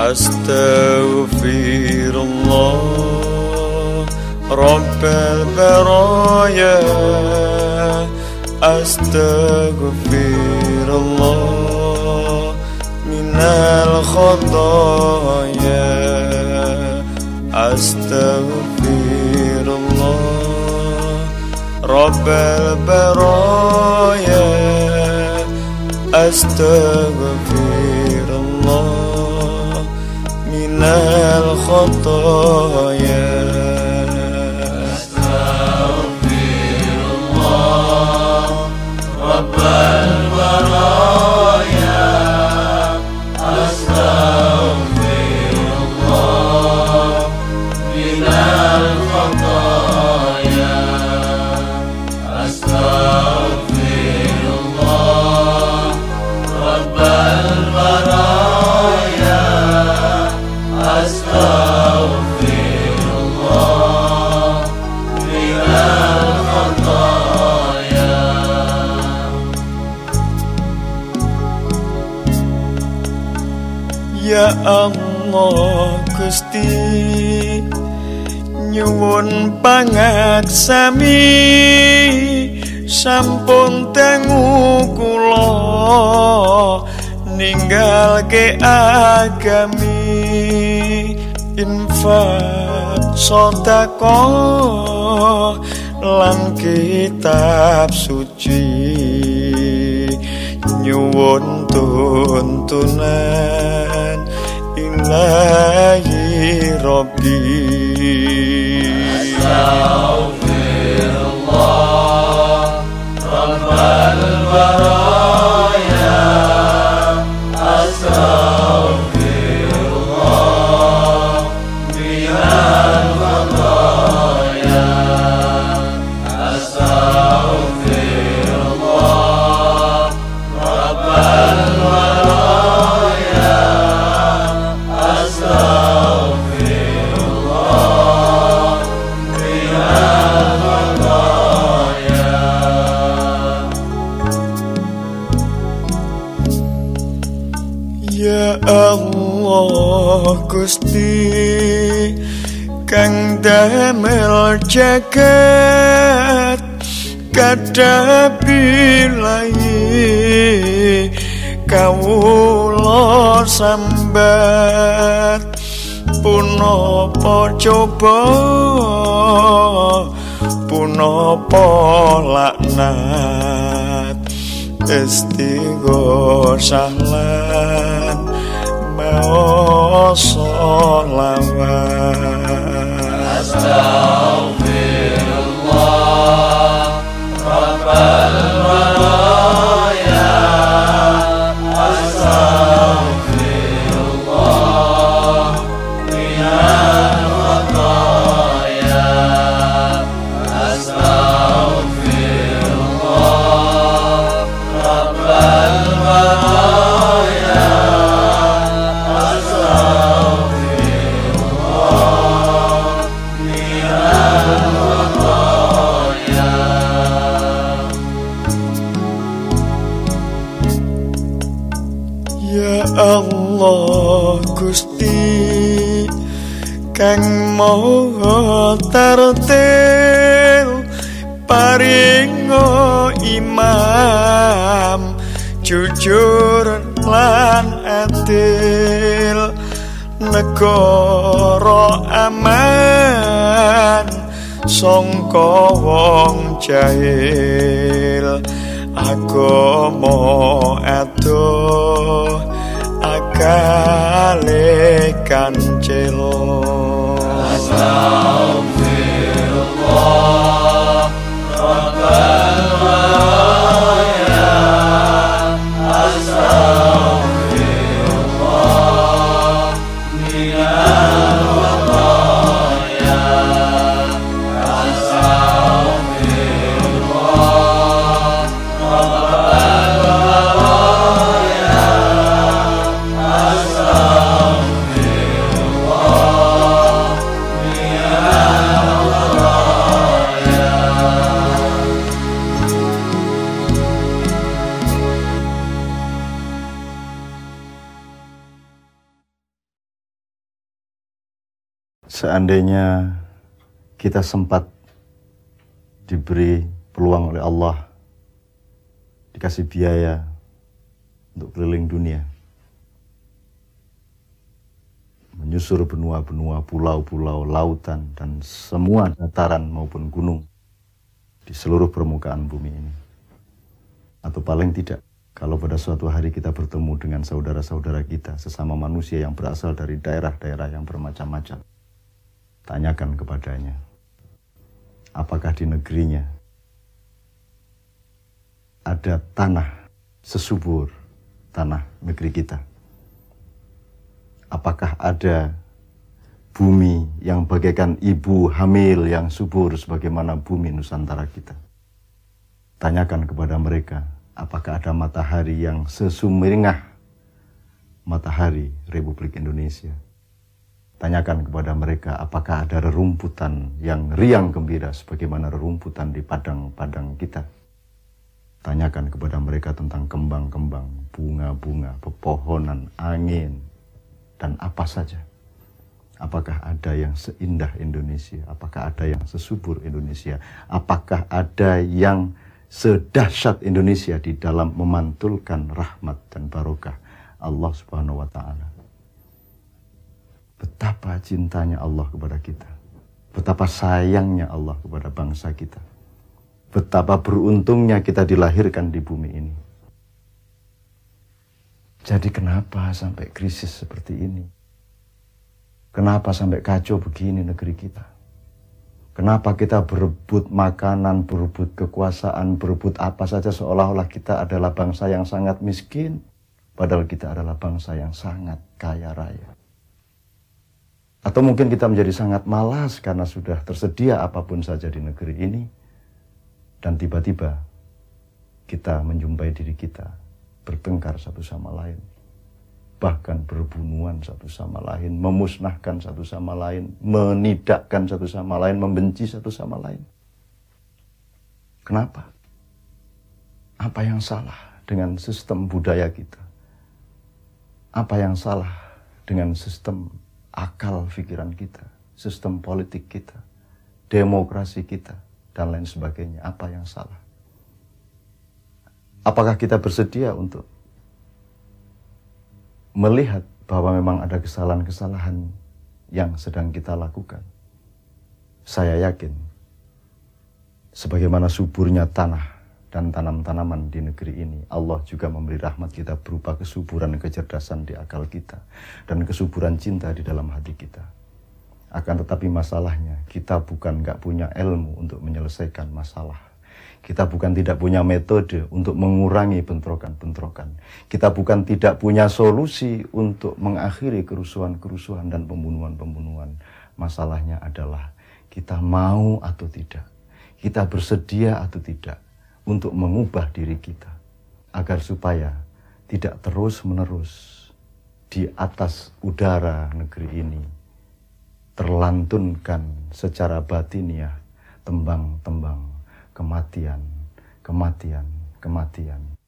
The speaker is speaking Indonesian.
أستغفر الله رب البرايا أستغفر الله من الخطايا أستغفر الله رب البرايا أستغفر على الخطايا. Ya Allah Gusti nyuwun pangaksami. Sampun tengu kula ninggalke agami. Infak sedekah lan kitab suci nyuwun tuntunan ilahi robbi astaghfirullah rabbal baraya astaghfirullah. Gusti Kang damel jagat kadabilai kawula sambat. Punapa coba punapa laknat istighosah lan mau Ya Allah Gusti Kang Maha Tartil Paringo imam Jujur lan adil Negara aman Songko wong jahil Agama adoh cancelò. Seandainya kita sempat diberi peluang oleh Allah dikasih biaya untuk keliling dunia menyusur benua-benua, pulau-pulau, lautan dan semua dataran maupun gunung di seluruh permukaan bumi ini. Atau paling tidak, kalau pada suatu hari kita bertemu dengan saudara-saudara kita, sesama manusia yang berasal dari daerah-daerah yang bermacam-macam, tanyakan kepadanya, apakah di negerinya ada tanah sesubur tanah negeri kita? Apakah ada bumi yang bagaikan ibu hamil yang subur sebagaimana bumi Nusantara kita? Tanyakan kepada mereka, apakah ada matahari yang sesumeringah matahari Republik Indonesia? Tanyakan kepada mereka, apakah ada rerumputan yang riang gembira sebagaimana rerumputan di padang-padang kita? Tanyakan kepada mereka tentang kembang-kembang, bunga-bunga, pepohonan, angin, dan apa saja. Apakah ada yang seindah Indonesia? Apakah ada yang sesubur Indonesia? Apakah ada yang sedahsyat Indonesia di dalam memantulkan rahmat dan barokah Allah Subhanahu wa taala? Betapa cintanya Allah kepada kita. Betapa sayangnya Allah kepada bangsa kita. Betapa beruntungnya kita dilahirkan di bumi ini. Jadi kenapa sampai krisis seperti ini? Kenapa sampai kacau begini negeri kita? Kenapa kita berebut makanan, berebut kekuasaan, berebut apa saja seolah-olah kita adalah bangsa yang sangat miskin, padahal kita adalah bangsa yang sangat kaya raya. Atau mungkin kita menjadi sangat malas karena sudah tersedia apa pun saja di negeri ini, dan tiba-tiba kita menjumpai diri kita bertengkar satu sama lain. Bahkan berbunuhan satu sama lain, memusnahkan satu sama lain, menidakkan satu sama lain, membenci satu sama lain. Kenapa? Apa yang salah dengan sistem budaya kita? Apa yang salah dengan sistem akal pikiran kita, sistem politik kita, demokrasi kita, dan lain sebagainya? Apa yang salah? Apakah kita bersedia untuk melihat bahwa memang ada kesalahan-kesalahan yang sedang kita lakukan? Saya yakin, sebagaimana suburnya tanah dan tanam-tanaman di negeri ini, Allah juga memberi rahmat kita berupa kesuburan kecerdasan di akal kita dan kesuburan cinta di dalam hati kita. Akan tetapi masalahnya, kita bukan nggak punya ilmu untuk menyelesaikan masalah kita bukan tidak punya metode untuk mengurangi bentrokan-bentrokan. Kita bukan tidak punya solusi untuk mengakhiri kerusuhan-kerusuhan dan pembunuhan-pembunuhan. Masalahnya adalah kita mau atau tidak. Kita bersedia atau tidak untuk mengubah diri kita. Agar supaya tidak terus-menerus di atas udara negeri ini terlantunkan secara batiniah tembang-tembang kematian, kematian, kematian.